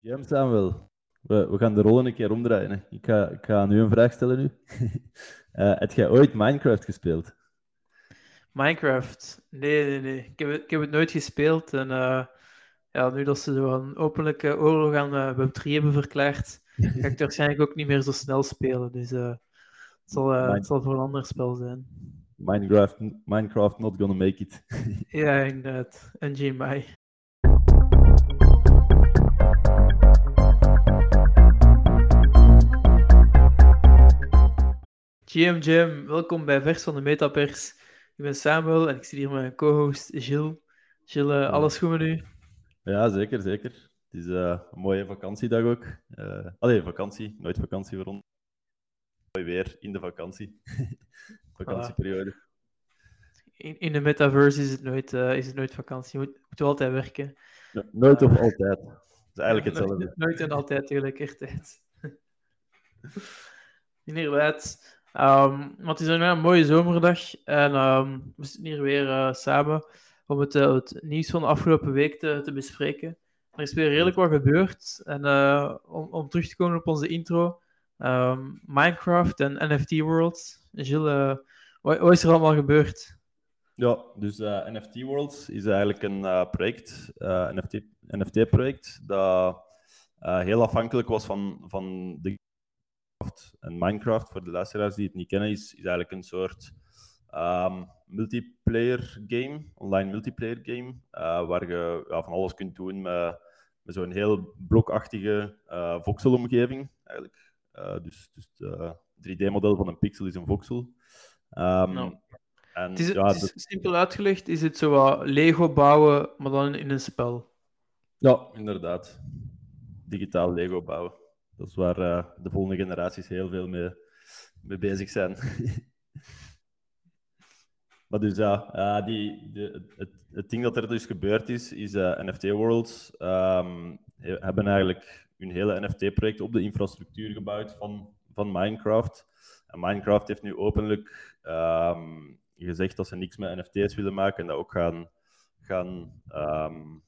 James Samuel, we, we gaan de rollen een keer omdraaien. hè. Ik ga, ik ga nu een vraag stellen nu. Eh, heb jij ooit Minecraft gespeeld? Minecraft? Nee, nee, nee. Ik heb, het- ik heb het nooit gespeeld. En eh, ja, nu dat ze zo een openlijke oorlog aan eh, Web3 hebben verklaard, ga ik het waarschijnlijk ook niet meer zo snel spelen. Dus het, zal, het zal voor een ander spel zijn. Minecraft, Minecraft not gonna make it. Ja, inderdaad. En GMI. GM Jam, welkom bij Vers van de Metapers. Ik ben Samuel en ik zit hier met mijn co-host Gilles. Gilles, eh, alles goed met u? Ja, zeker, zeker. Het is eh, een mooie vakantiedag ook. Eh allee, vakantie, nooit vakantie voor ons. Mooi weer in de vakantie. Vakantieperiode. In, in de metaverse is het nooit, is het nooit vakantie. Je moet, moet wel altijd werken. No- nooit of altijd. Het is eigenlijk Nooit- hetzelfde. Nooit en altijd tegelijkertijd. Inderdaad. Want het is een, mooie zomerdag en ehm, we zitten hier weer eh, samen om het, eh, het nieuws van de afgelopen week te, te bespreken. Er is weer redelijk wat gebeurd. En eh, om, om terug te komen op onze intro, ehm, Minecraft en NFT World. Gilles, wat, is er allemaal gebeurd? Ja, dus NFT Worlds is eigenlijk een project, NFT, NFT-project, dat heel afhankelijk was van, van de. En Minecraft, voor de luisteraars die het niet kennen, is, is eigenlijk een soort ehm, multiplayer game, online multiplayer game, eh, waar je ja, van alles kunt doen met, met zo'n heel blokachtige eh voxelomgeving, eigenlijk. Eh, dus dus het 3D-model van een pixel is een voxel. Ehm, Nou. en, Het is, ja, het is dat- simpel uitgelegd, is het zo wat Lego bouwen, maar dan in een spel. Ja, inderdaad. Digitaal Lego bouwen. Dat is waar eh, de volgende generaties heel veel mee, mee bezig zijn. maar dus ja, die, het, het ding dat er dus gebeurd is, is eh, NFT Worlds ehm, he- hebben eigenlijk hun hele NFT-project op de infrastructuur gebouwd van, van Minecraft. En Minecraft heeft nu openlijk ehm, gezegd dat ze niks met NFT's willen maken en dat ook gaan, gaan ehm,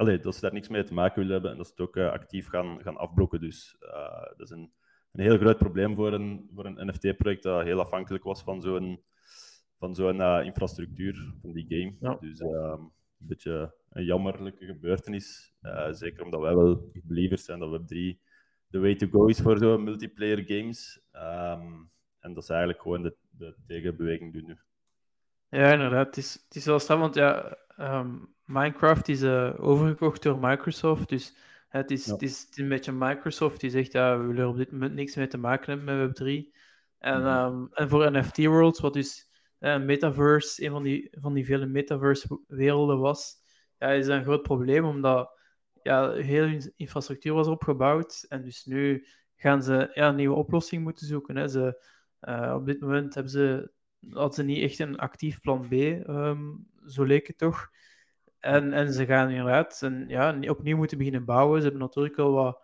Allee, dat ze daar niks mee te maken willen hebben en dat ze het ook eh, actief gaan, gaan afblokken. Dus eh, dat is een, een heel groot probleem voor een, voor een NFT-project dat heel afhankelijk was van zo'n van zo'n eh, infrastructuur van die game. Ja. Dus ehm, een beetje een jammerlijke gebeurtenis. Zeker omdat wij wel believers zijn dat Web3 de way to go is voor zo'n multiplayer games. Ehm, en dat ze eigenlijk gewoon de, de tegenbeweging doen nu. Ja, inderdaad. Het is, het is wel straf, want ja, ehm, Minecraft is eh, overgekocht door Microsoft. Dus het is, Ja. het, is, een beetje Microsoft die zegt, ja, we willen er op dit moment niks mee te maken hebben met Web3. En, Mhm. ehm, en voor NFT World, wat dus een metaverse, een van die, van die vele metaverse-werelden was, ja, is een groot probleem, omdat ja, heel hun infrastructuur was opgebouwd. En dus nu gaan ze ja, een nieuwe oplossing moeten zoeken. Hè. Ze, eh, op dit moment hebben ze hadden ze niet echt een actief plan B, ehm, zo leek het toch. En, en ze gaan inderdaad en, ja, opnieuw moeten beginnen bouwen. Ze hebben natuurlijk wel wat.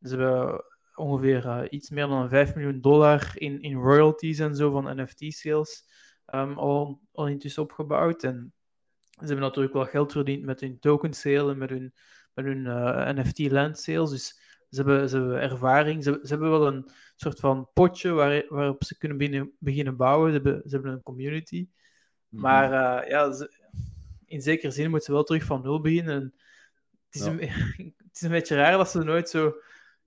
Ze hebben ongeveer eh, iets meer dan 5 miljoen dollar in, in royalties en zo van NFT-sales ehm, al, al intussen opgebouwd. En ze hebben natuurlijk wel geld verdiend met hun token sale en met hun, met hun eh, NFT-land sales. Dus ze hebben, ze hebben ervaring. Ze, ze hebben wel een soort van potje waar, waarop ze kunnen beginnen, beginnen bouwen. Ze hebben, ze hebben een community. Maar eh, ja, ze- in zekere zin moeten ze wel terug van nul beginnen. En het, is Ja. een, het is een beetje raar dat ze nooit zo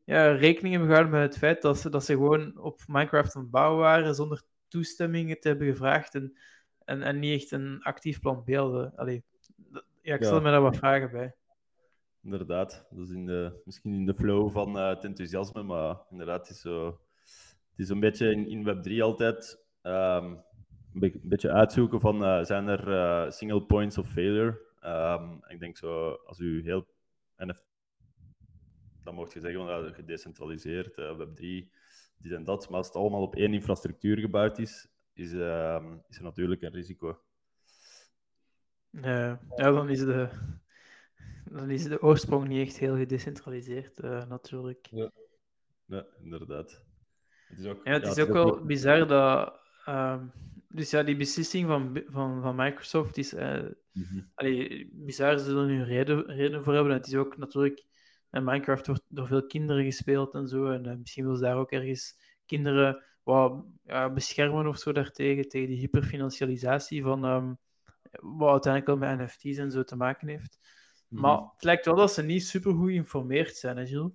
ja, rekening hebben gehouden met het feit dat ze, dat ze gewoon op Minecraft aan het bouwen waren zonder toestemming te hebben gevraagd en, en, en niet echt een actief plan B hadden. Allee, ja, ik Ja. stel me daar wat vragen bij. Inderdaad, dat is in de, misschien in de flow van eh, het enthousiasme, maar inderdaad, het is, zo, het is een beetje in, in Web3 altijd ehm, be- een beetje uitzoeken van eh, zijn er eh, single points of failure. Ehm, ik denk zo, als u heel NFT, dan mocht je zeggen van ja, gedecentraliseerd, eh, Web3, dit en dat, maar als het allemaal op één infrastructuur gebouwd is, is, ehm, is er natuurlijk een risico. Eh, ja, dan is, de, dan is de oorsprong niet echt heel gedecentraliseerd, eh, natuurlijk. Ja, inderdaad. Het is ook, Ja, het ja, is ook wel bizar dat. ehm, dus ja, die beslissing van, van, van Microsoft is. eh Mhm. allee, bizar, ze er nu reden, reden voor hebben. En het is ook natuurlijk En Minecraft wordt door veel kinderen gespeeld en zo. En misschien wil ze daar ook ergens kinderen wat ja, beschermen of zo daartegen, tegen die hyperfinancialisatie van ehm, wat uiteindelijk wel met NFT's en zo te maken heeft. Mhm. Maar het lijkt wel dat ze niet super goed geïnformeerd zijn, hè, Gilles?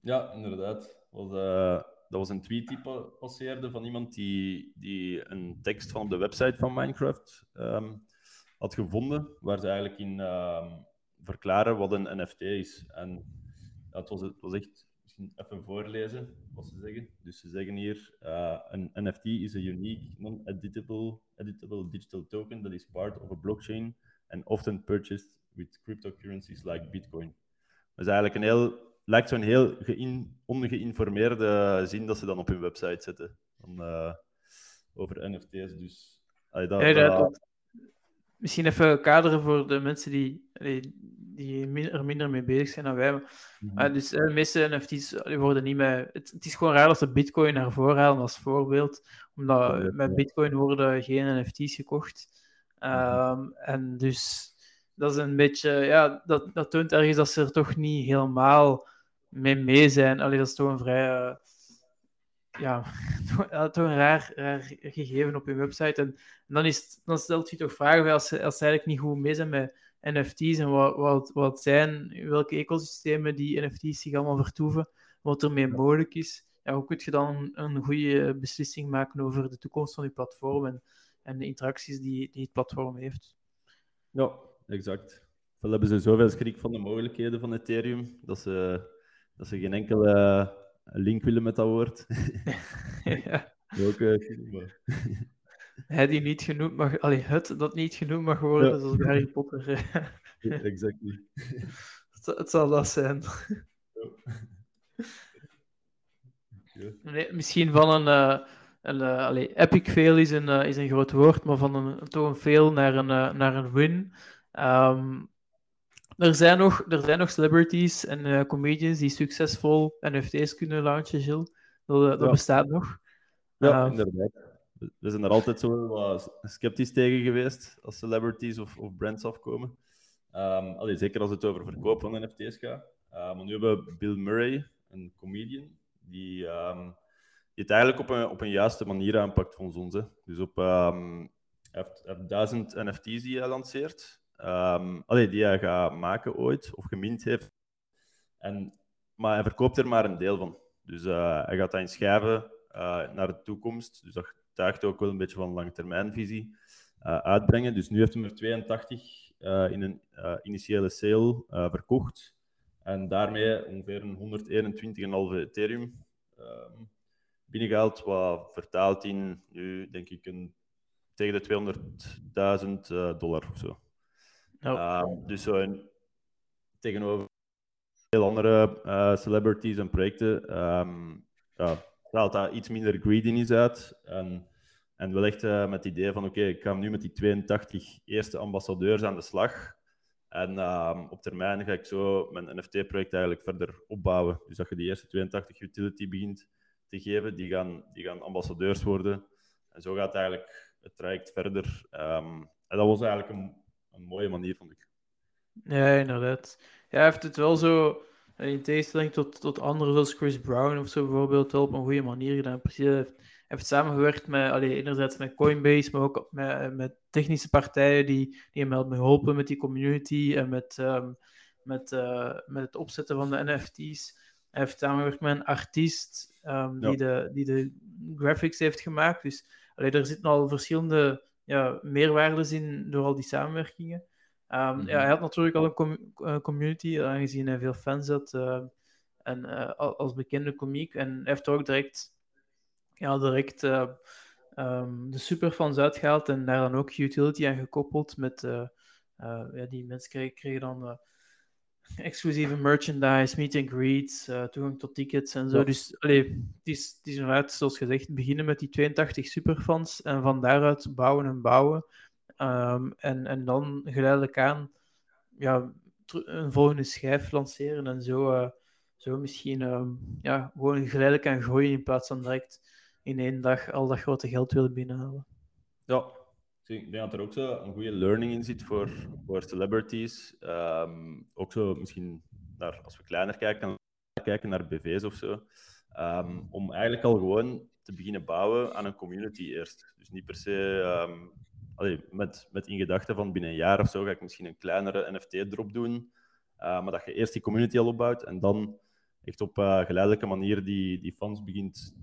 Ja, inderdaad. Was, eh, dat was een tweet die pa- passeerde van iemand die, die een tekst van de website van Minecraft ehm, had gevonden, waar ze eigenlijk in ehm, verklaren wat een NFT is. En ja, het, was, het was echt, misschien even voorlezen wat ze zeggen. Dus ze zeggen hier, eh, een NFT is a unique, non-editable editable digital token that is part of a blockchain and often purchased with cryptocurrencies like Bitcoin. Dat is eigenlijk een heel, lijkt zo'n heel geïn, ongeïnformeerde zin dat ze dan op hun website zetten. Eh, over NFT's. Dus, allee, dat, Misschien even kaderen voor de mensen die, allee, die er minder mee bezig zijn dan wij. Mhm. Ah, dus eh, de meeste NFT's allee, worden niet meer. Het, het is gewoon raar dat ze Bitcoin naar voren halen als voorbeeld, omdat met ja. Bitcoin worden geen NFT's gekocht. Ehm, En dus dat is een beetje, ja, dat, dat toont ergens dat ze er toch niet helemaal mee mee zijn. Allee, dat is toch een vrij, eh, ja, toch, een raar, raar gegeven op hun website. En, en dan, is het- dan stelt je toch vragen als ze, als ze eigenlijk niet goed mee zijn met NFT's en wat, wat, wat zijn, welke ecosystemen die NFT's zich allemaal vertoeven, wat ermee mogelijk is. Ja, hoe kun je dan een goede beslissing maken over de toekomst van je platform en, en de interacties die, die het platform heeft? Ja, exact. Wel hebben ze zoveel schrik van de mogelijkheden van Ethereum, dat ze, dat ze geen enkele link willen met dat woord. ja. Ook, eh, maar- Hij die niet genoemd mag, allee, het dat niet genoemd mag worden, Ja. zoals bij Harry Potter. exactly. het, zal- het zal dat zijn. Ja. Nee, misschien van een, eh, een eh, allee, epic fail is een, eh, is een groot woord, maar van een, toch een fail naar een, eh, naar een win. Ehm, er, zijn nog, er zijn nog celebrities en eh, comedians die succesvol NFT's kunnen launchen, Gilles. Dat, eh, dat Ja. bestaat nog. Ja, Eh, inderdaad. We- zijn er altijd zo wat sceptisch tegen geweest als celebrities of, of brands afkomen. Ehm, allee, zeker als het over verkoop van NFT's gaat. Eh, maar nu hebben we Bill Murray, een comedian, die, ehm, die het eigenlijk op een, op een juiste manier aanpakt volgens ons. Hè. Dus op, ehm, hij, heeft, hij heeft duizend NFT's die hij lanceert. Allee, die hij gaat maken ooit, of gemint heeft. En, maar hij verkoopt er maar een deel van. Dus eh, hij gaat dat in schijven eh, naar de toekomst. Dus dat getuigt ook wel een beetje van langetermijnvisie eh uitbrengen. Dus nu heeft hij er 82 eh, in een initiële sale verkocht. En daarmee ongeveer een 121,5 Ethereum ehm, binnengehaald, wat vertaalt in nu, denk ik, een, tegen de 200.000 eh, dollar of zo. Ehm, dus zo tegenover veel andere eh, celebrities en projecten ehm ja, straalt dat iets minder greediness uit. En, en wel echt eh, met het idee van: oké, ik ga nu met die 82 eerste ambassadeurs aan de slag. En ehm, op termijn ga ik zo mijn NFT-project eigenlijk verder opbouwen. Dus dat je die eerste 82 utility begint te geven, die gaan, die gaan ambassadeurs worden. En zo gaat eigenlijk het traject verder. Ehm, en dat was eigenlijk een, een mooie manier, vond ik. Ja, inderdaad. Ja, hij heeft het wel zo, eh, in tegenstelling tot, tot anderen zoals Chris Brown of zo bijvoorbeeld, wel op een goede manier gedaan. Precies, hij heeft, heeft samengewerkt met, allee, enerzijds met Coinbase, maar ook met, met technische partijen die, die hem geholpen met die community en met, ehm, met, eh, met het opzetten van de NFT's. Hij heeft samengewerkt met een artiest ehm, die, de, die de graphics heeft gemaakt. Dus allee, er zitten al verschillende ja, meerwaardes in door al die samenwerkingen. Ehm, Mhm. ja, hij had natuurlijk al een com- community, aangezien hij veel fans had. eh, en eh, al- als bekende komiek. En hij heeft ook direct, ja, direct ehm, de superfans uitgehaald en daar dan ook utility aan gekoppeld. Met, ja, die mensen kregen, kregen dan exclusieve merchandise, meet and greets, eh, toegang tot tickets en zo. Ja. Dus allee, het, is, het is inderdaad, zoals gezegd, beginnen met die 82 superfans en van daaruit bouwen en bouwen. Ehm, en, en dan geleidelijk aan ja, een volgende schijf lanceren en zo, eh, zo misschien ehm, ja, gewoon geleidelijk aan groeien in plaats van direct in één dag al dat grote geld willen binnenhalen. Ja, ik denk dat er ook zo een goede learning in zit voor, voor celebrities. Ehm, ook zo misschien naar, als we kleiner kijken, kijken naar BV's of zo, ehm, om eigenlijk al gewoon te beginnen bouwen aan een community eerst. Dus niet per se um, met, met in gedachten van binnen een jaar of zo ga ik misschien een kleinere NFT-drop doen, uh, maar dat je eerst die community al opbouwt en dan echt op uh, geleidelijke manier die, die fans begint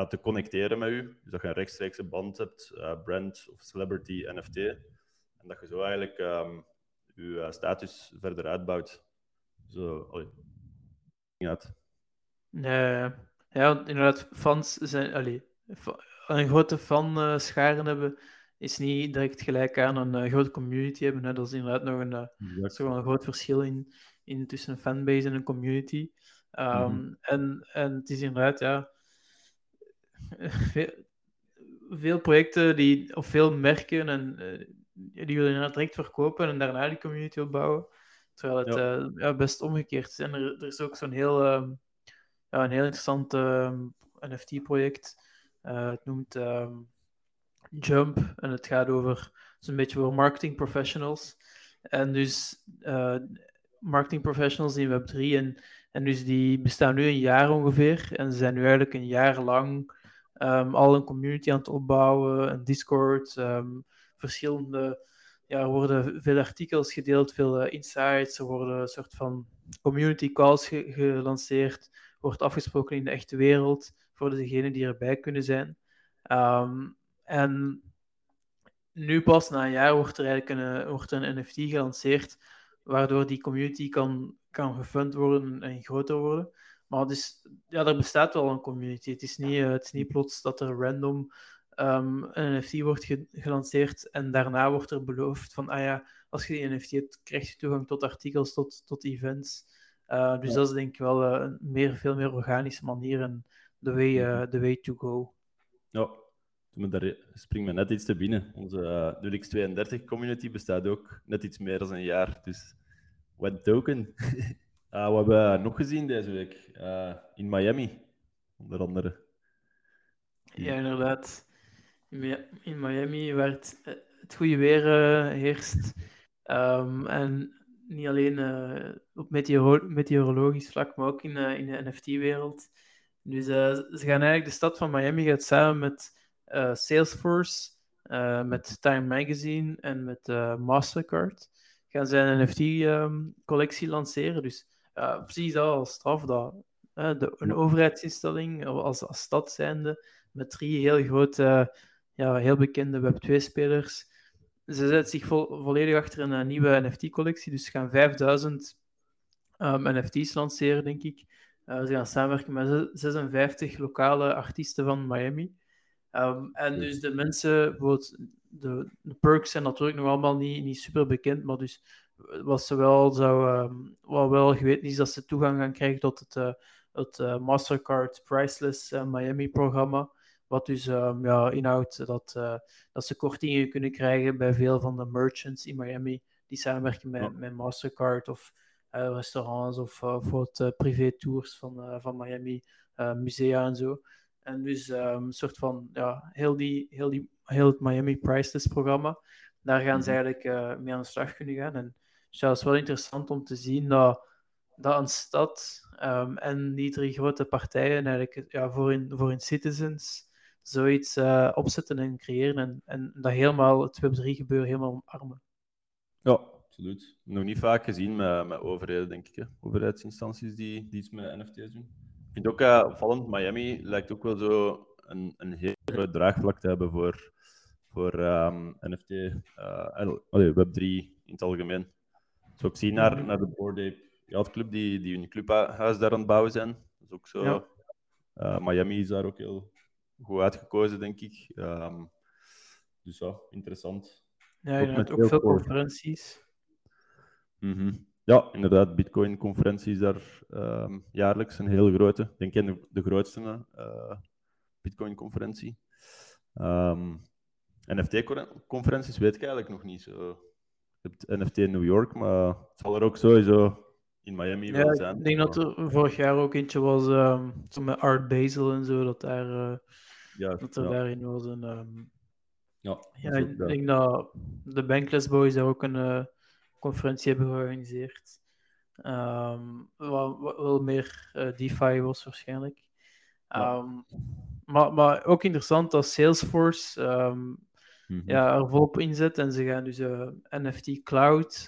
ja, te connecteren met u. Dus dat je een rechtstreekse band hebt, uh, brand of celebrity NFT. En dat je zo eigenlijk um, je status verder uitbouwt. Zo, allee, uit. Nee, ja, inderdaad, fans zijn. Allee, een grote fan scharen hebben is niet direct gelijk aan een uh, grote community hebben. Hè. Dat is inderdaad nog een, uh, een groot verschil in, in tussen een fanbase en een community. Um, mm -hmm. en, en het is inderdaad, ja, veel, veel projecten die, of veel merken en uh, die willen inderdaad direct verkopen en daarna die community opbouwen. Terwijl het ja. ja best omgekeerd is. En er, er is ook zo'n heel, um, ja, een heel interessant um, NFT-project. het noemt Jump. En het gaat over zo'n beetje voor marketing professionals. En dus marketing professionals in Web3. En, en dus die bestaan nu een jaar ongeveer. En ze zijn nu eigenlijk een jaar lang um, al een community aan het opbouwen. Een Discord, um, verschillende. Ja, er worden veel artikels gedeeld, veel uh, insights. Er worden een soort van community calls ge gelanceerd. Wordt afgesproken in de echte wereld voor degenen die erbij kunnen zijn. Um, en nu pas na een jaar wordt er eigenlijk een, wordt een NFT gelanceerd, waardoor die community kan, kan gefund worden en groter worden. Maar dus, ja, er bestaat wel een community. Het is niet, uh, het is niet plots dat er random um, een NFT wordt ge gelanceerd en daarna wordt er beloofd van, ah ja, als je die NFT hebt, krijg je toegang tot artikels, tot, tot events. Uh, dus ja. dat is denk ik wel uh, een meer, veel meer organische manier en the way, the way to go. Ja, daar springt me net iets te binnen. Onze uh, x 32 community bestaat ook net iets meer dan een jaar. Dus what token. uh, wat hebben we nog gezien deze week? Uh, in Miami, onder andere. Ja, inderdaad. In Miami waar het, het goede weer heerst. Um, en niet alleen op meteoro meteorologisch vlak, maar ook in, in de NFT-wereld. Dus ze gaan eigenlijk de stad van Miami gaat samen met Salesforce, met Time Magazine en met Mastercard gaan zij een NFT-collectie um, lanceren. Dus precies dat als straf, dat, de, een overheidsinstelling als, als stad zijnde, met drie heel grote, ja, heel bekende Web2-spelers. Ze zetten zich vo volledig achter een nieuwe NFT-collectie, dus ze gaan 5000 um, NFT's lanceren, denk ik. ze gaan samenwerken met 56 lokale artiesten van Miami. Um, en dus de mensen, bijvoorbeeld, de, de, perks zijn natuurlijk nog allemaal niet, niet super bekend, maar dus wat ze wel zou, um, wat wel geweten is dat ze toegang gaan krijgen tot het, uh, het uh, Mastercard Priceless uh, Miami-programma. Wat dus um, ja, inhoudt dat, dat ze kortingen kunnen krijgen bij veel van de merchants in Miami die samenwerken met, met Mastercard of restaurants of bijvoorbeeld privé tours van, van Miami, musea en zo. En dus um, een soort van, ja, heel, die, heel, die, heel het Miami Priceless programma, daar gaan ze mhm. eigenlijk mee aan de slag kunnen gaan. En dus ja, het is wel interessant om te zien dat, dat een stad um, en die drie grote partijen eigenlijk ja, voor, hun, voor hun citizens zoiets uh, opzetten en creëren en, en dat helemaal, het Web3 gebeuren helemaal omarmen. Ja, absoluut. Nog niet vaak gezien met, met overheden, denk ik. Hè? Overheidsinstanties die, die iets met NFT's doen. Ik vind ook uh, Miami lijkt ook wel zo een, een heel draagvlak te hebben voor, voor um, NFT, uh, Web3 in het algemeen. Zo ik zie naar, naar de Board Ape Yacht die, die hun clubhuis daar aan het bouwen zijn. Dat is ook zo. Ja. Uh, Miami is daar ook heel goed uitgekozen, denk ik. Um, dus ja, interessant. Ja, je hebt ook veel conferenties. Mm -hmm. Ja, inderdaad. Bitcoin-conferentie is daar uh, jaarlijks een heel grote. Ik denk de, de grootste uh, Bitcoin-conferentie. Um, ehm, NFT-conferenties weet ik eigenlijk nog niet zo. Je hebt NFT in New York, maar het zal er ook sowieso in Miami ja, wel zijn. Ik denk dat er vorig jaar ook eentje was um, met Art Basel en zo, dat, daar, uh, ja, dat er ja. daarin was. Een, um... ja, ja ik denk dat de Bankless Boys daar ook een uh, conferentie hebben georganiseerd. Ehm, wat, wat wel meer uh, DeFi was waarschijnlijk. Ehm, maar, maar ook interessant dat Salesforce um, ja, er volop inzet en ze gaan dus uh, eh, NFT Cloud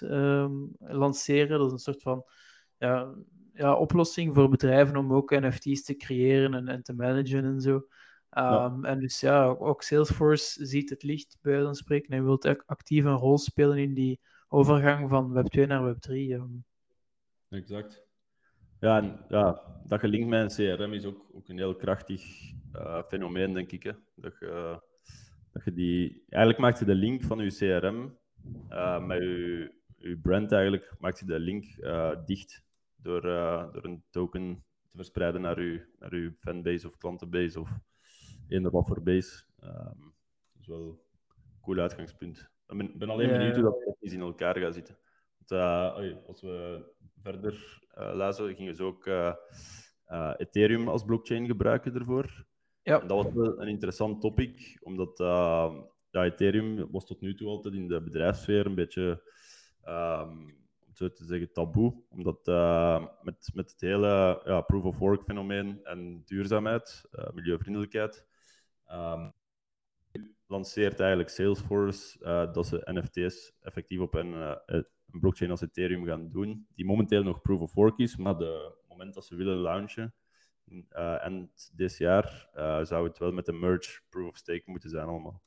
lanceren. Dat is een soort van ja, ja, oplossing voor bedrijven om ook NFT's te creëren en, en te managen en zo. Um, En dus ja, ook Salesforce ziet het licht bij dan spreken en wil actief een rol spelen in die overgang van Web 2 naar Web 3. Um. Exact. Ja, en, ja, dat gelinkt met een CRM is ook, ook een heel krachtig uh, fenomeen, denk ik. Hè? Dat, je, dat je die... Eigenlijk maakt je de link van je CRM uh, met je, je brand eigenlijk, maakt je de link uh, dicht door, uh, door een token te verspreiden naar uw, naar uw fanbase of klantenbase of eender wat voor base. Um, dat is wel een cool uitgangspunt. Ik ben, ben alleen benieuwd hoe dat precies in elkaar gaat zitten. Want, als we verder lezen, gingen ze ook Ethereum als blockchain gebruiken ervoor. Ja. Dat was een interessant topic, omdat ja, Ethereum was tot nu toe altijd in de bedrijfssfeer een beetje um, zo te zeggen, taboe. Omdat uh, met, met het hele ja, proof-of-work fenomeen en duurzaamheid, uh, milieuvriendelijkheid, lanceert eigenlijk Salesforce uh, dat ze NFT's effectief op een, een, blockchain als Ethereum gaan doen, die momenteel nog proof-of-work is, maar de moment dat ze willen launchen, eind dit jaar, zou het wel met een merge proof-of-stake moeten zijn allemaal.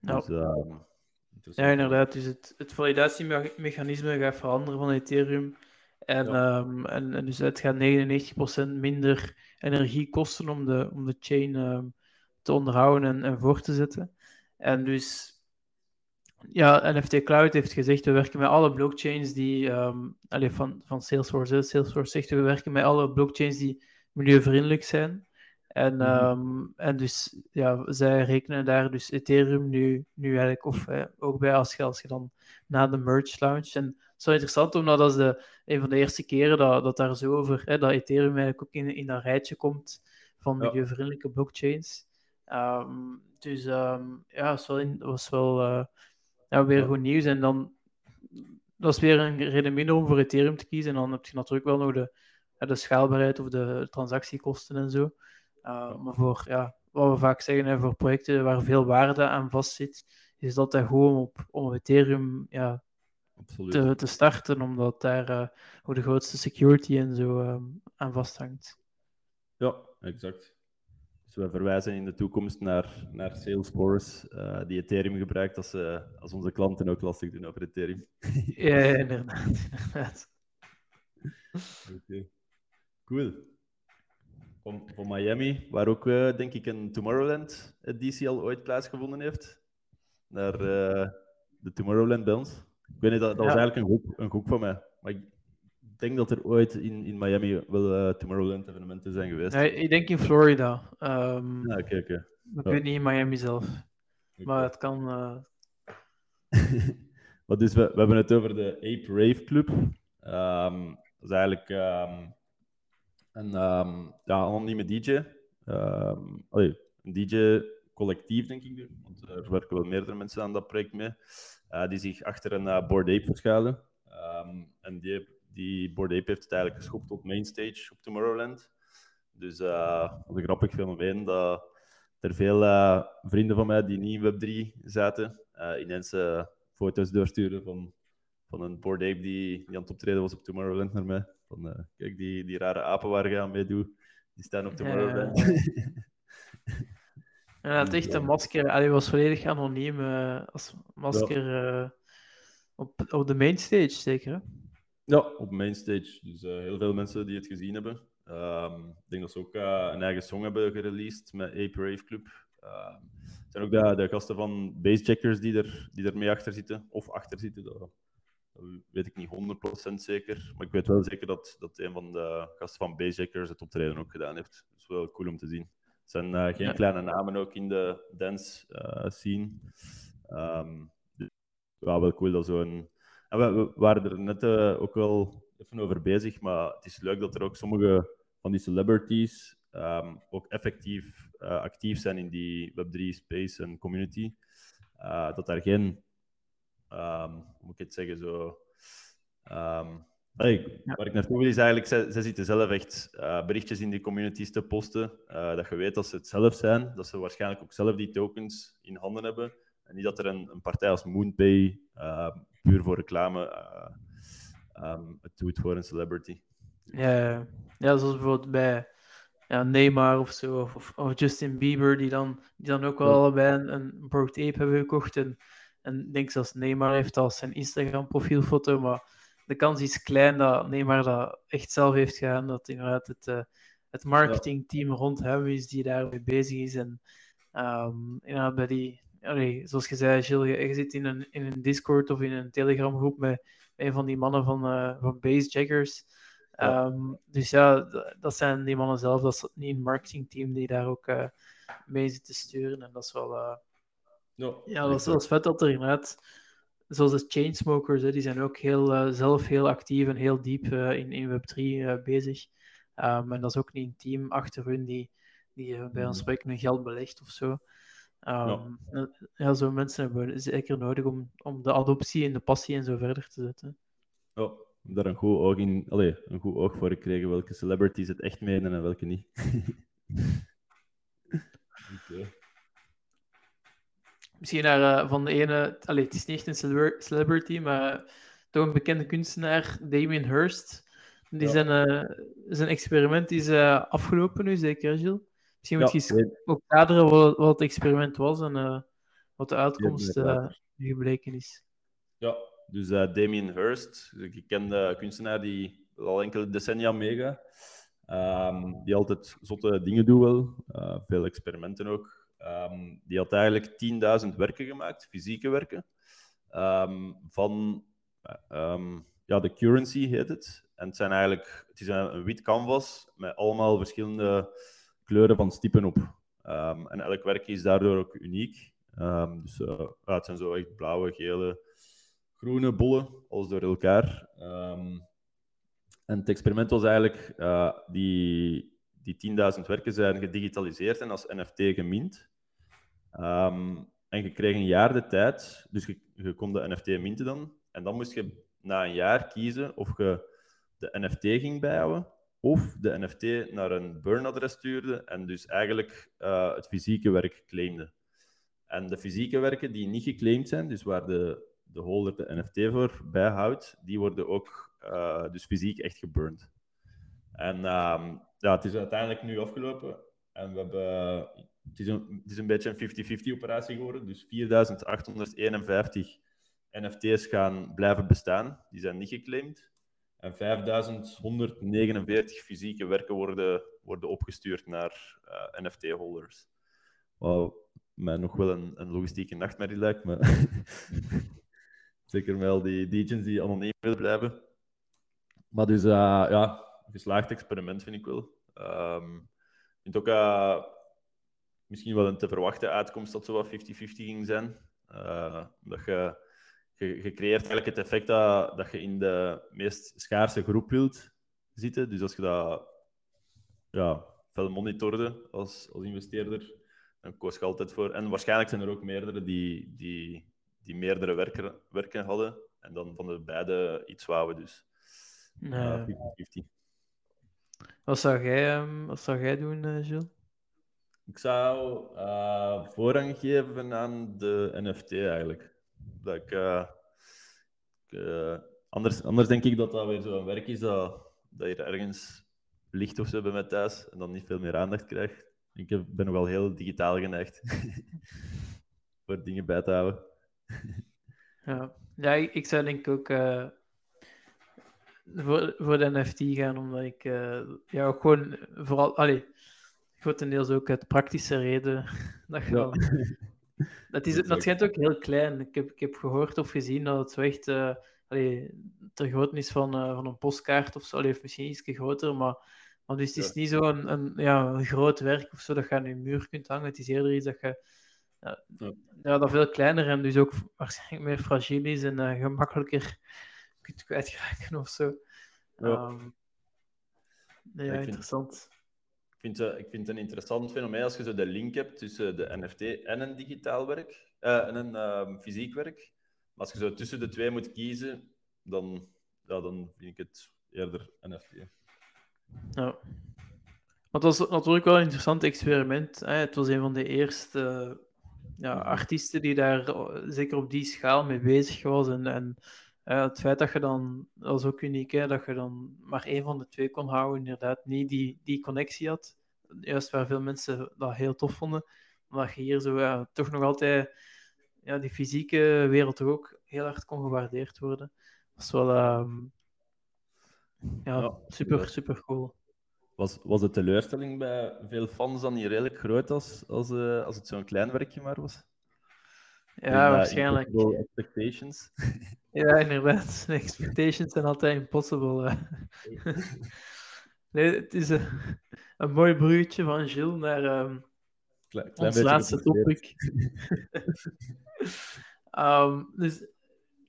Ja. Dus, ehm, ja, inderdaad. Dus het, het validatiemechanisme gaat veranderen van Ethereum. En, ehm, en, en, dus het gaat 99% minder energie kosten om de, om de chain um, te onderhouden en, en voor te zetten. En dus, ja, NFT Cloud heeft gezegd, we werken met alle blockchains die, um, allez, van, van Salesforce, Salesforce zegt, we werken met alle blockchains die milieuvriendelijk zijn. En, mm en dus ja, zij rekenen daar dus Ethereum nu, nu eigenlijk of, ook bij als je, als je dan na de merge launch. En het is wel interessant omdat dat is de, een van de eerste keren dat, dat daar zo over, hè, dat Ethereum eigenlijk ook in, in dat rijtje komt van milieuvriendelijke blockchains. Um, dus um, ja, dat was wel, in, was wel uh, ja, weer goed nieuws. En dan dat is weer een reden minder om voor Ethereum te kiezen. En dan heb je natuurlijk wel nog de, de schaalbaarheid of de transactiekosten en zo. Uh, maar voor, ja, wat we vaak zeggen, hè, voor projecten waar veel waarde aan vastzit, is dat daar gewoon op, om Ethereum ja, te, te, starten, omdat daar uh, ook de grootste security en zo uh, aan vasthangt. Ja, exact. Dus we verwijzen in de toekomst naar, naar Salesforce, uh, die Ethereum gebruikt als, als onze klanten ook lastig doen over Ethereum. ja, inderdaad. inderdaad. Oké, okay. Cool van, van Miami, waar ook, uh, denk ik, een Tomorrowland-editie al ooit plaatsgevonden heeft. Naar uh, de Tomorrowland bij ons. Ik weet niet, dat, dat was eigenlijk een groep, een groep van mij. Maar ik denk dat er ooit in, in Miami wel uh, Tomorrowland-evenementen zijn geweest. Nee, ik denk in Florida. Um, ja, oké. Ik weet niet in Miami zelf. Maar het kan... Wat dus, we, we hebben het over de Ape Rave Club. Um, dat is eigenlijk... Um, en um, ja, anonieme DJ. Um, allee, een DJ-collectief, denk ik. Want er werken wel meerdere mensen aan dat project mee. Uh, die zich achter een uh, Board Ape verschuilen. Um, en die, die Board Ape heeft het eigenlijk geschopt op Mainstage op Tomorrowland. Dus uh, wat een grappig fenomeen dat er veel vrienden van mij die niet in Web3 zaten, ineens foto's doorsturen van, van een Board Ape die, die aan het optreden was op Tomorrowland naar mij. Van, uh, kijk, die, die rare apen waar je aan meedoet, die staan op Tomorrowland. Ja, ja. het echt een masker. Hij was volledig anoniem uh, als masker uh, op, op de mainstage, zeker? Hè? Ja, op mainstage. Dus heel veel mensen die het gezien hebben. Um, ik denk dat ze ook een eigen song hebben gereleased met Ape Rave Club. Uh, zijn ook de, de gasten van Basecheckers die er, die er mee achter zitten, of achter zitten. Dat, dat weet ik niet 100% zeker. Maar ik weet wel zeker dat, dat een van de gasten van Basejackers het optreden ook gedaan heeft. Dat is wel cool om te zien. Het zijn uh, geen kleine namen ook in de dance uh, scene. Um, dus, ja, wel cool dat zo'n. En we, we, waren er net uh, ook wel even over bezig, maar het is leuk dat er ook sommige van die celebrities um, ook effectief actief zijn in die Web3 space en community. dat daar geen um, hoe moet ik het zeggen, zo, um, Hey, waar ik naartoe wil is eigenlijk, zij, zij zitten zelf echt uh, berichtjes in die communities te posten. Uh, dat je weet dat ze het zelf zijn, dat ze waarschijnlijk ook zelf die tokens in handen hebben. En niet dat er een, een partij als Moonpay uh, puur voor reclame um, het doet voor een celebrity. Ja, ja zoals bijvoorbeeld bij ja, Neymar of zo, of, of, Justin Bieber, die dan, die dan ook wel ja. allebei een, een Broad Ape hebben gekocht. En, en ik denk zelfs Neymar heeft als zijn Instagram profielfoto, maar de kans is klein dat Neymar dat echt zelf heeft gedaan, dat inderdaad het, uh, het marketingteam rond hem is die daarmee bezig is. En um, inderdaad bij die, allee, zoals je zei, Gilles, je, zit in een, in een Discord of in een Telegram groep met een van die mannen van, uh, van Basejackers. Ja. Um, dus ja, dat zijn die mannen zelf, dat is niet een marketingteam die daar ook uh, mee zit te sturen. En dat is wel. Ja, ja, dat is, vet dat er inderdaad zoals de Chainsmokers, hè, die zijn ook heel, uh, zelf heel actief en heel diep uh, in, in Web3 uh, bezig. Um, en dat is ook niet een team achter hun die, die bij ons spreken hun geld belegt of zo. Um, ja. ja. zo mensen hebben we zeker nodig om, om de adoptie en de passie en zo verder te zetten. Ja, om daar een goed oog, in, allez, een goed oog voor gekregen welke celebrities het echt menen en welke niet. okay misschien naar uh, van de ene, allee, het is niet echt een celebrity, maar uh, toch een bekende kunstenaar, Damien Hirst. Die ja. zijn, uh, zijn experiment is afgelopen nu, zeker, Gilles? Misschien moet je ja, ook kaderen wat, wat, het experiment was en wat de uitkomst nu gebleken is. Ja, dus Damien Hirst, een gekende kunstenaar die al enkele decennia meegaat. Um, die altijd zotte dingen doet wel, veel experimenten ook. Um, die had eigenlijk 10.000 werken gemaakt, fysieke werken, um, van um, ja, de currency heet het. En het, zijn eigenlijk, het is een, wit canvas met allemaal verschillende kleuren van stippen op. en elk werk is daardoor ook uniek. dus ja, het zijn zo echt blauwe, gele, groene bollen, alles door elkaar. en het experiment was eigenlijk, uh, die, die 10.000 werken zijn gedigitaliseerd en als NFT gemint. Um, en je kreeg een jaar de tijd, dus je, kon de NFT minten dan. En dan moest je na een jaar kiezen of je de NFT ging bijhouden of de NFT naar een burn-adres stuurde en dus eigenlijk uh, het fysieke werk claimde. En de fysieke werken die niet geclaimd zijn, dus waar de, de holder de NFT voor bijhoudt, die worden ook uh, dus fysiek echt geburned. En um, ja, het is uiteindelijk nu afgelopen en we hebben het is een, een beetje een 50-50 operatie geworden. Dus 4851 NFT's gaan blijven bestaan. Die zijn niet geclaimd. En 5149 fysieke werken worden, worden opgestuurd naar eh, NFT-holders. Wat mij nog wel een, logistieke nachtmerrie lijkt. Maar Zeker wel die degens die anoniem willen blijven. Maar dus, uh, ja, geslaagd experiment vind ik wel. Um, ik vind ook... Uh, misschien wel een te verwachten uitkomst dat zo wat 50-50 ging zijn. Uh, dat je, je, je, creëert eigenlijk het effect dat, dat je in de meest schaarse groep wilt zitten. Dus als je dat ja, veel monitorde als, als investeerder, dan koos je altijd voor. En waarschijnlijk zijn er ook meerdere die, die, die meerdere werken, werken hadden. En dan van de beide iets wouden. Dus 50-50. Uh, wat, zou jij, um, wat zou jij doen, uh, Gilles? Ik zou uh, voorrang geven aan de NFT eigenlijk. Dat ik, uh, anders, anders denk ik dat dat weer zo'n werk is dat, dat je ergens ligt of zo bij thuis en dan niet veel meer aandacht krijgt. Ik ben wel heel digitaal geneigd voor dingen bij te houden. ja. ja, ik zou denk ik ook voor, voor de NFT gaan, omdat ik ja, ook gewoon vooral. Allee, grotendeels ook uit praktische reden. Dat, ja. dat, is, dat schijnt ook heel klein. Ik heb, ik heb gehoord of gezien dat het zo echt uh, allee, ter grootte is van, uh, van een postkaart of zo. Allee, of misschien iets groter, maar, maar dus het is ja. niet zo een, een, ja, een groot werk of zo dat je aan je muur kunt hangen. Het is eerder iets dat je ja, ja. dat veel kleiner en dus ook waarschijnlijk meer fragiel is en uh, gemakkelijker kunt kwijtraken of zo. Ja, um, ja interessant uh, ik vind het een interessant fenomeen als je zo de link hebt tussen de NFT en een digitaal werk, uh, en een uh, fysiek werk. Maar als je zo tussen de twee moet kiezen, dan ja, dan vind ik het eerder NFT. Ja. Maar het was natuurlijk wel een interessant experiment. Hè? Het was een van de eerste ja, Mhm. artiesten die daar eh, zeker op die schaal mee bezig was. En, en eh, het feit dat je dan, dat was ook uniek, hè, dat je dan maar één van de twee kon houden, inderdaad niet die, die connectie had. Juist waar veel mensen dat heel tof vonden. Maar je hier zo ja, toch nog altijd ja, die fysieke wereld toch ook heel hard kon gewaardeerd worden. Dat is wel ehm, ja, Ja, super, super cool. Was, was de teleurstelling bij veel fans dan niet redelijk groot als, als, eh, als het zo'n klein werkje maar was? Ja, eh, waarschijnlijk. Expectations. Ja, inderdaad. De expectations zijn altijd impossible. nee, het is een, een mooi bruggetje van Gilles naar ehm, Klein, klein ons laatste topic. Ehm, dus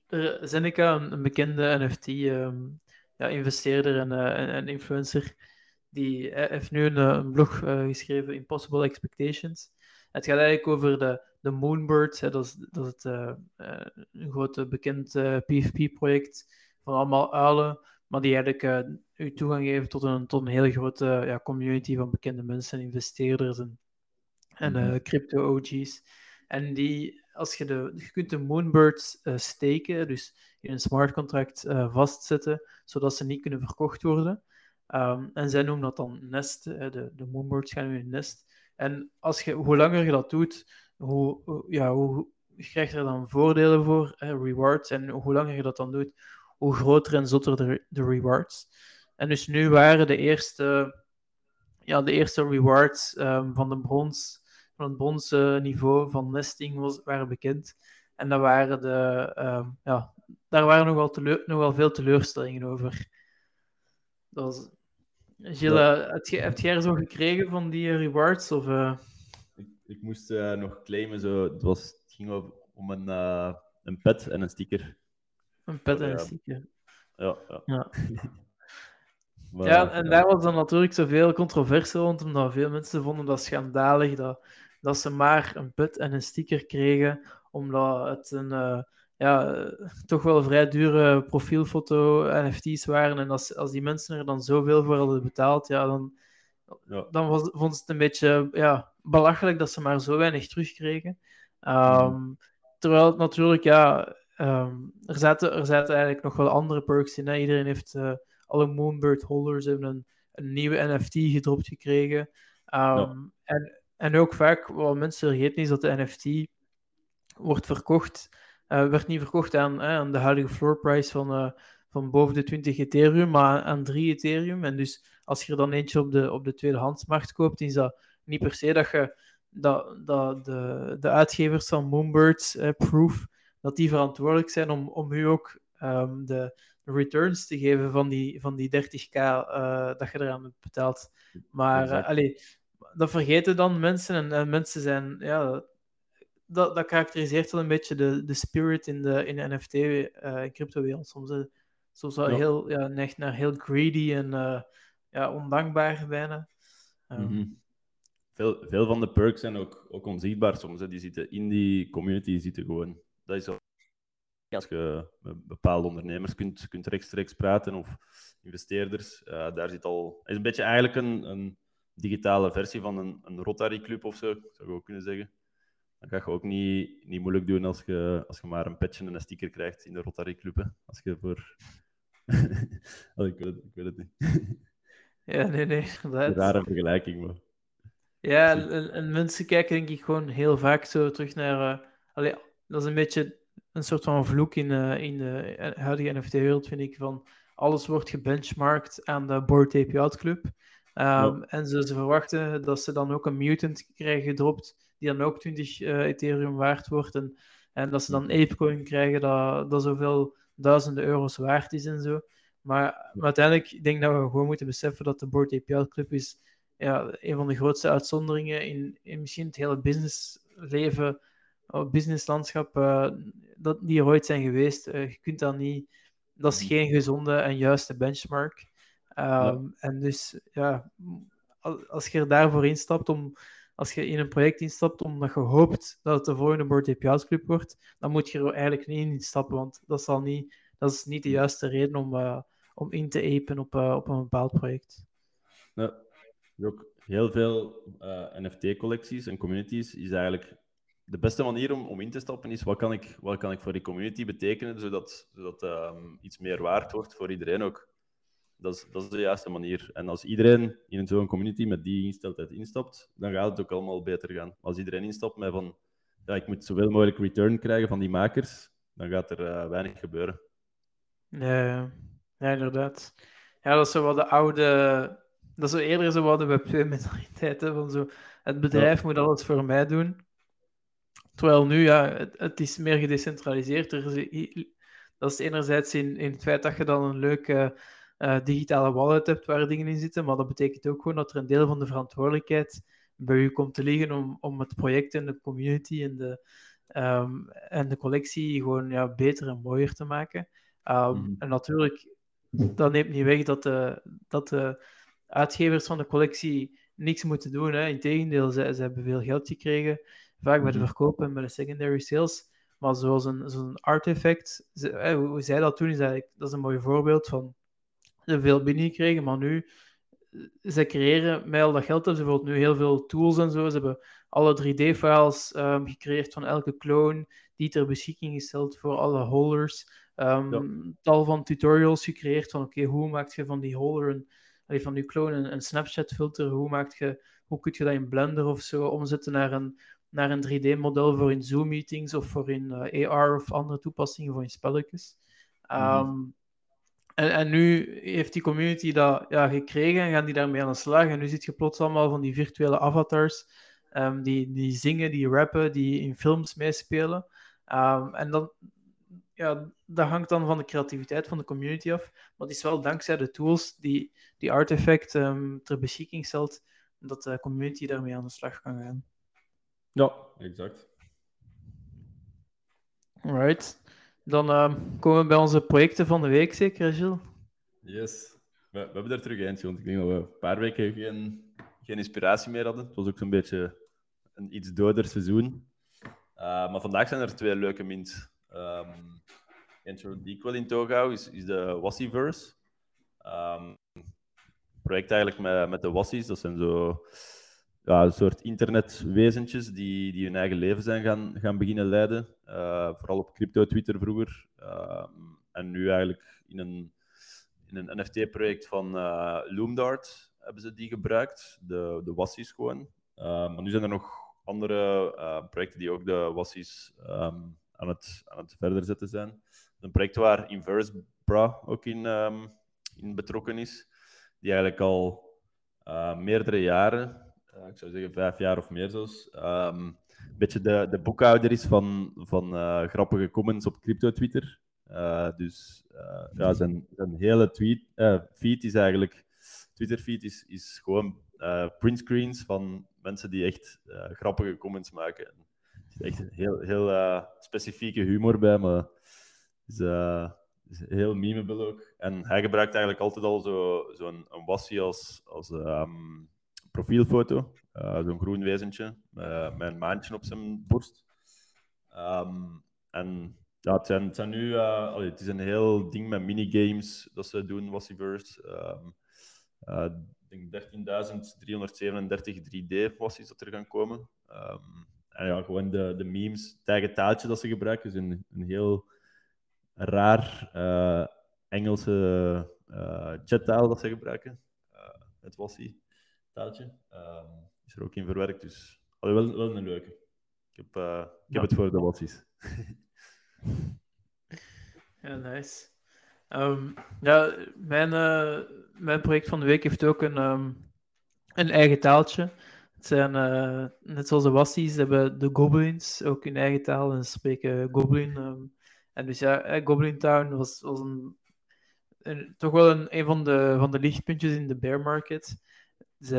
er, Zeneca, een, een bekende NFT-investeerder en, eh, en, en influencer, die eh, heeft nu een, eh, een blog geschreven, Impossible Expectations. Het gaat eigenlijk over de, de Moonbirds, hè, dat is, dat is het, eh, eh, een groot bekend eh, PFP-project van allemaal uilen, maar die eigenlijk u toegang geven tot een, tot een hele grote ja, community van bekende mensen, investeerders en, en Mhm. crypto-OG's. En die, als je, de, je kunt de Moonbirds steken, dus in een smart contract vastzetten, zodat ze niet kunnen verkocht worden. Ehm, en zij noemen dat dan nesten. hè, De, de Moonbirds gaan in nest. En als je, hoe langer je dat doet, hoe, ja, hoe, je krijgt er dan voordelen voor, rewards. En hoe langer je dat dan doet, hoe groter en zotter de, de rewards. En dus nu waren de eerste, ja, de eerste rewards ehm, van, de brons, van het bronzen niveau van nesting was, waren bekend. En dat waren de, ehm, ja, daar waren nogal, teleur, nogal veel teleurstellingen over. Dat was... Gilles, eh, heb, je, heb jij er zo gekregen van die rewards? Of, eh, Ik, ik moest eh, nog claimen, zo, het, was, het ging om een, een pet en een sticker. een pet en Ja. een sticker? Ja, ja. Ja. Maar, Ja, en daar was dan natuurlijk zoveel controverse rond, omdat veel mensen vonden dat schandalig dat, dat ze maar een put en een sticker kregen, omdat het een ja, toch wel vrij dure profielfoto NFT's waren. En als, als die mensen er dan zoveel voor hadden betaald, ja, dan, ja. dan was, vond ze het een beetje ja, belachelijk dat ze maar zo weinig terugkregen. Ehm, Terwijl het natuurlijk, ja, ehm, er, zaten, er zaten eigenlijk nog wel andere perks in. Hè. Iedereen heeft, eh, alle Moonbird holders hebben een, een nieuwe NFT gedropt gekregen. Ehm, Ja. en, en ook vaak, wat mensen vergeten is dat de NFT wordt verkocht, eh, werd niet verkocht aan, aan de huidige floor price van, eh, van boven de 20 Ethereum, maar aan 3 Ethereum. En dus als je er dan eentje op de, op de tweedehandsmarkt koopt, is dat niet per se dat je dat, dat de, de uitgevers van Moonbirds, eh, Proof, dat die verantwoordelijk zijn om, om u ook ehm, de returns te geven van die, van die 30k eh, dat je eraan hebt betaald. Maar allee, dat vergeten dan mensen. En, en mensen zijn, ja, dat, dat karakteriseert wel een beetje de, de spirit in de, in de NFT, eh crypto-wereld. Soms, eh, soms wel Ja. heel, ja, neigt naar heel greedy en eh, ja, ondankbaar bijna. Ehm, Mhm. veel, veel van de perks zijn ook, ook onzichtbaar soms. Hè. Die zitten in die community, die zitten gewoon. Dat is zo. Als je met bepaalde ondernemers kunt, kunt rechtstreeks praten of investeerders, daar zit al. Het is een beetje eigenlijk een, een digitale versie van een, een Rotary Club of zo, zou ik ook kunnen zeggen. Dan ga je ook niet, niet moeilijk doen als je, als je maar een patch en een sticker krijgt in de Rotary Club. Hè. Als je voor. Oh, ik, weet het, ik weet het niet. Ja, nee, nee, Een inderdaad. rare vergelijking, maar. Ja, en, en- en mensen kijken denk ik gewoon heel vaak zo terug naar... allee, dat is een beetje een soort van vloek in, eh, in de eh, huidige NFT-wereld, vind ik, van alles wordt gebenchmarkt aan de Bored Ape Club. Ehm, En ze, ze verwachten dat ze dan ook een mutant krijgen gedropt, die dan ook 20 eh, Ethereum waard wordt. En, en dat ze dan Apecoin krijgen, dat, dat zoveel duizenden euro's waard is en zo. Maar, maar uiteindelijk, ik denk dat we gewoon moeten beseffen dat de Ape Yacht Club is ja, een van de grootste uitzonderingen in, in misschien het hele businessleven, businesslandschap, eh, dat, die er ooit zijn geweest. Eh, je kunt dat niet, dat is geen gezonde en juiste benchmark. Ehm, En dus, ja, als, als je er daarvoor instapt, om, als je in een project instapt omdat je hoopt dat het de volgende Board Yacht Club wordt, dan moet je er eigenlijk niet in instappen, want dat zal niet dat is niet de juiste reden om, om in te apen op, op een bepaald project. Ja, ook heel veel NFT-collecties en communities is eigenlijk de beste manier om, om in te stappen is wat kan, ik, wat kan ik voor die community betekenen, zodat, zodat um, iets meer waard wordt voor iedereen ook. Dat is, dat is de juiste manier. En als iedereen in zo'n community met die ingesteldheid instapt, dan gaat het ook allemaal beter gaan. Als iedereen instapt met van, ja, ik moet zoveel mogelijk return krijgen van die makers, dan gaat er uh, weinig gebeuren. Ja, ja, inderdaad. Ja, dat is zo wat de oude... Dat is zo eerder zo wat de Web2-mentaliteit, van zo... Het bedrijf moet alles voor mij doen. Terwijl nu, ja, het, is meer gedecentraliseerd. Er is, dat is enerzijds in, in het feit dat je dan een leuke uh, digitale wallet hebt waar dingen in zitten, maar dat betekent ook gewoon dat er een deel van de verantwoordelijkheid bij u komt te liggen om, om het project en de community en de, um, en de collectie gewoon ja, beter en mooier te maken. Um, mm. En natuurlijk, dat neemt niet weg dat de, dat de uitgevers van de collectie niks moeten doen. Hè. Integendeel, ze, ze hebben veel geld gekregen vaak bij de mhm. verkoop en bij de secondary sales. Maar zoals een, zo'n artefact, eh, hoe zij dat doen, is eigenlijk, dat is een mooi voorbeeld van ze veel binnengekregen, maar nu eh, ze creëren met al dat geld hebben ze bijvoorbeeld nu heel veel tools en zo. Ze hebben alle 3D-files um, gecreëerd van elke clone die ter beschikking gesteld voor alle holders. Um, Tal van tutorials gecreëerd van oké, hoe maak je van die holder een, van die clone een, een Snapchat-filter? Hoe, maak je, hoe kun je dat in Blender of zo omzetten naar een, naar een 3D-model voor in Zoom-meetings of voor in uh, AR of andere toepassingen voor in spelletjes. Um, en, en, nu heeft die community dat ja, gekregen en gaan die daarmee aan de slag. En nu zit je plots allemaal van die virtuele avatars um, die, die zingen, die rappen, die in films meespelen. Um, en dan, ja, dat hangt dan van de creativiteit van de community af. Maar het is wel dankzij de tools die, die Artifact um, ter beschikking stelt, dat de community daarmee aan de slag kan gaan. Ja, exact. Alright. Dan uh, komen we bij onze projecten van de week, zeker, Gilles? Yes. We, hebben er terug eentje, want ik denk dat we een paar weken geen, geen inspiratie meer hadden. Het was ook zo'n beetje een iets doder seizoen. Uh, maar vandaag zijn er twee leuke mints. Um, eentje die ik wel in toog hou, is, is de Wassiverse. Um, project eigenlijk met, met de Wassies. Dat zijn zo ja, een soort internetwezentjes die, die hun eigen leven zijn gaan, gaan beginnen leiden. Uh, vooral op crypto-Twitter vroeger. Uh, en nu eigenlijk in een, in een NFT-project van uh, Loomdart hebben ze die gebruikt. De, de Wassies gewoon. maar nu zijn er nog andere projecten die ook de Wassies um, aan, het, aan het verder zetten zijn. Een project waar Inverse-Bra ook in, um, in betrokken is. Die eigenlijk al meerdere jaren uh, ik zou zeggen vijf jaar of meer zelfs, um, een beetje de, de boekhouder is van, van uh, grappige comments op crypto-Twitter. Uh, dus ja, zijn, zijn hele tweet, feed is eigenlijk, Twitter-feed is, is gewoon printscreens van mensen die echt grappige comments maken. Er is echt heel, heel specifieke humor bij, maar is, is heel memeable ook. En hij gebruikt eigenlijk altijd al zo'n zo, een, een wassie als, als um, profielfoto. Uh, Zo'n groen wezentje uh, met een maandje op zijn borst. Um, en ja, het, zijn, het, uh, allee, het is een heel ding met minigames dat ze doen, Wassiverse. Um, ik denk 13.337 3D-wassies dat er gaan komen. Um, en ja, gewoon de, de memes, het eigen taaltje dat ze gebruiken, is een, een heel raar Engelse chattaal dat ze gebruiken. het wassie taaltje. Um, is er ook in verwerkt, dus allee, wel, een leuke. Ik heb, uh, ik heb het voor de wassies. ja, nice. Um, ja, mijn, uh, mijn project van de week heeft ook een, um, een eigen taaltje. Het zijn, uh, net zoals de Wassies, hebben de Goblins ook hun eigen taal en ze spreken Goblin. Um, en dus ja, Goblin Town was, was een, een, toch wel een, een van, de, van de lichtpuntjes in de bear market. Ze,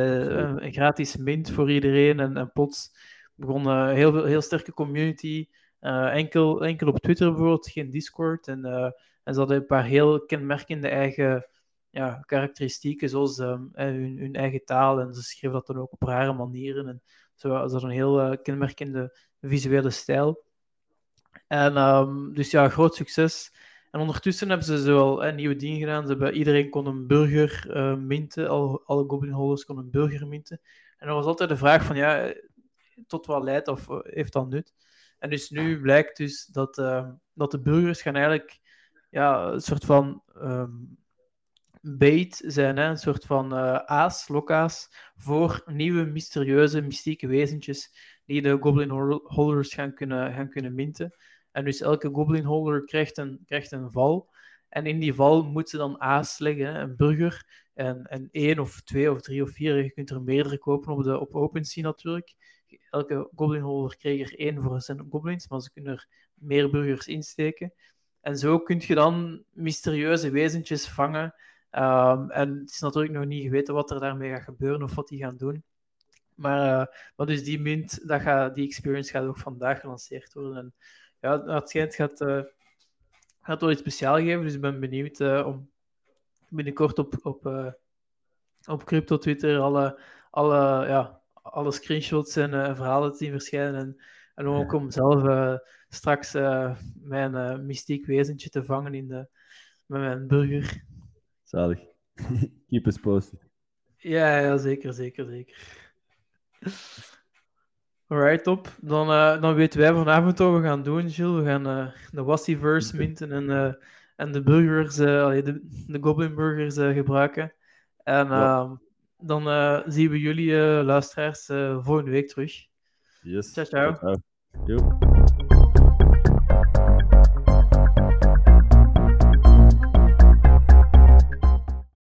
een gratis mint voor iedereen. En, en plots begon een heel, veel, heel sterke community. Uh, enkel, enkel op Twitter bijvoorbeeld, geen Discord. En, uh, en ze hadden een paar heel kenmerkende eigen ja, karakteristieken, zoals um, hun, hun, eigen taal. En ze schreven dat dan ook op rare manieren. En zo, ze hadden een heel uh, kenmerkende visuele stijl. En um, dus ja, groot succes. En ondertussen hebben ze zo al nieuwe dingen gedaan. Ze hebben, iedereen kon een burger uh, minten, alle, alle Goblin holders konden een burger minten. En er was altijd de vraag van, ja, tot wat leidt of heeft dat nut? En dus nu blijkt dus dat, uh, dat de burgers gaan eigenlijk ja, een soort van um, bait zijn, hè? een soort van uh, aas, lokaas, voor nieuwe mysterieuze, mystieke wezentjes die de Goblin Holders gaan kunnen, gaan kunnen minten. En dus elke Goblin Holder krijgt een, krijgt een val. En in die val moeten ze dan aas leggen, een burger. En, en één of twee of drie of vier, je kunt er meerdere kopen op, de, op OpenSea natuurlijk. Elke Goblin Holder krijgt er één voor zijn goblins, maar ze kunnen er meer burgers insteken. En zo kun je dan mysterieuze wezentjes vangen. Um, en het is natuurlijk nog niet geweten wat er daarmee gaat gebeuren of wat die gaan doen. Maar, uh, maar dus die mint, dat gaat, die experience gaat ook vandaag gelanceerd worden. En ja, het schijnt gaat, uh, gaat wel iets speciaals geven, dus ik ben benieuwd uh, om binnenkort op, op, uh, op crypto Twitter alle, alle, ja, alle screenshots en verhalen te zien verschijnen. En, en ook om zelf straks mijn mystiek wezentje te vangen in de, met mijn burger. Zalig. Keep us posted. Ja, ja, zeker, zeker, zeker. Alright, top. Dan, uh, dan weten wij vanavond wat we gaan doen, Gilles. We gaan uh, de Wassiverse minten en, uh, en de burgers, de, de Goblin Burgers gebruiken. En ja. Ehm, dan zien we jullie luisteraars volgende week terug. Yes. Ciao, ciao. ciao. ciao.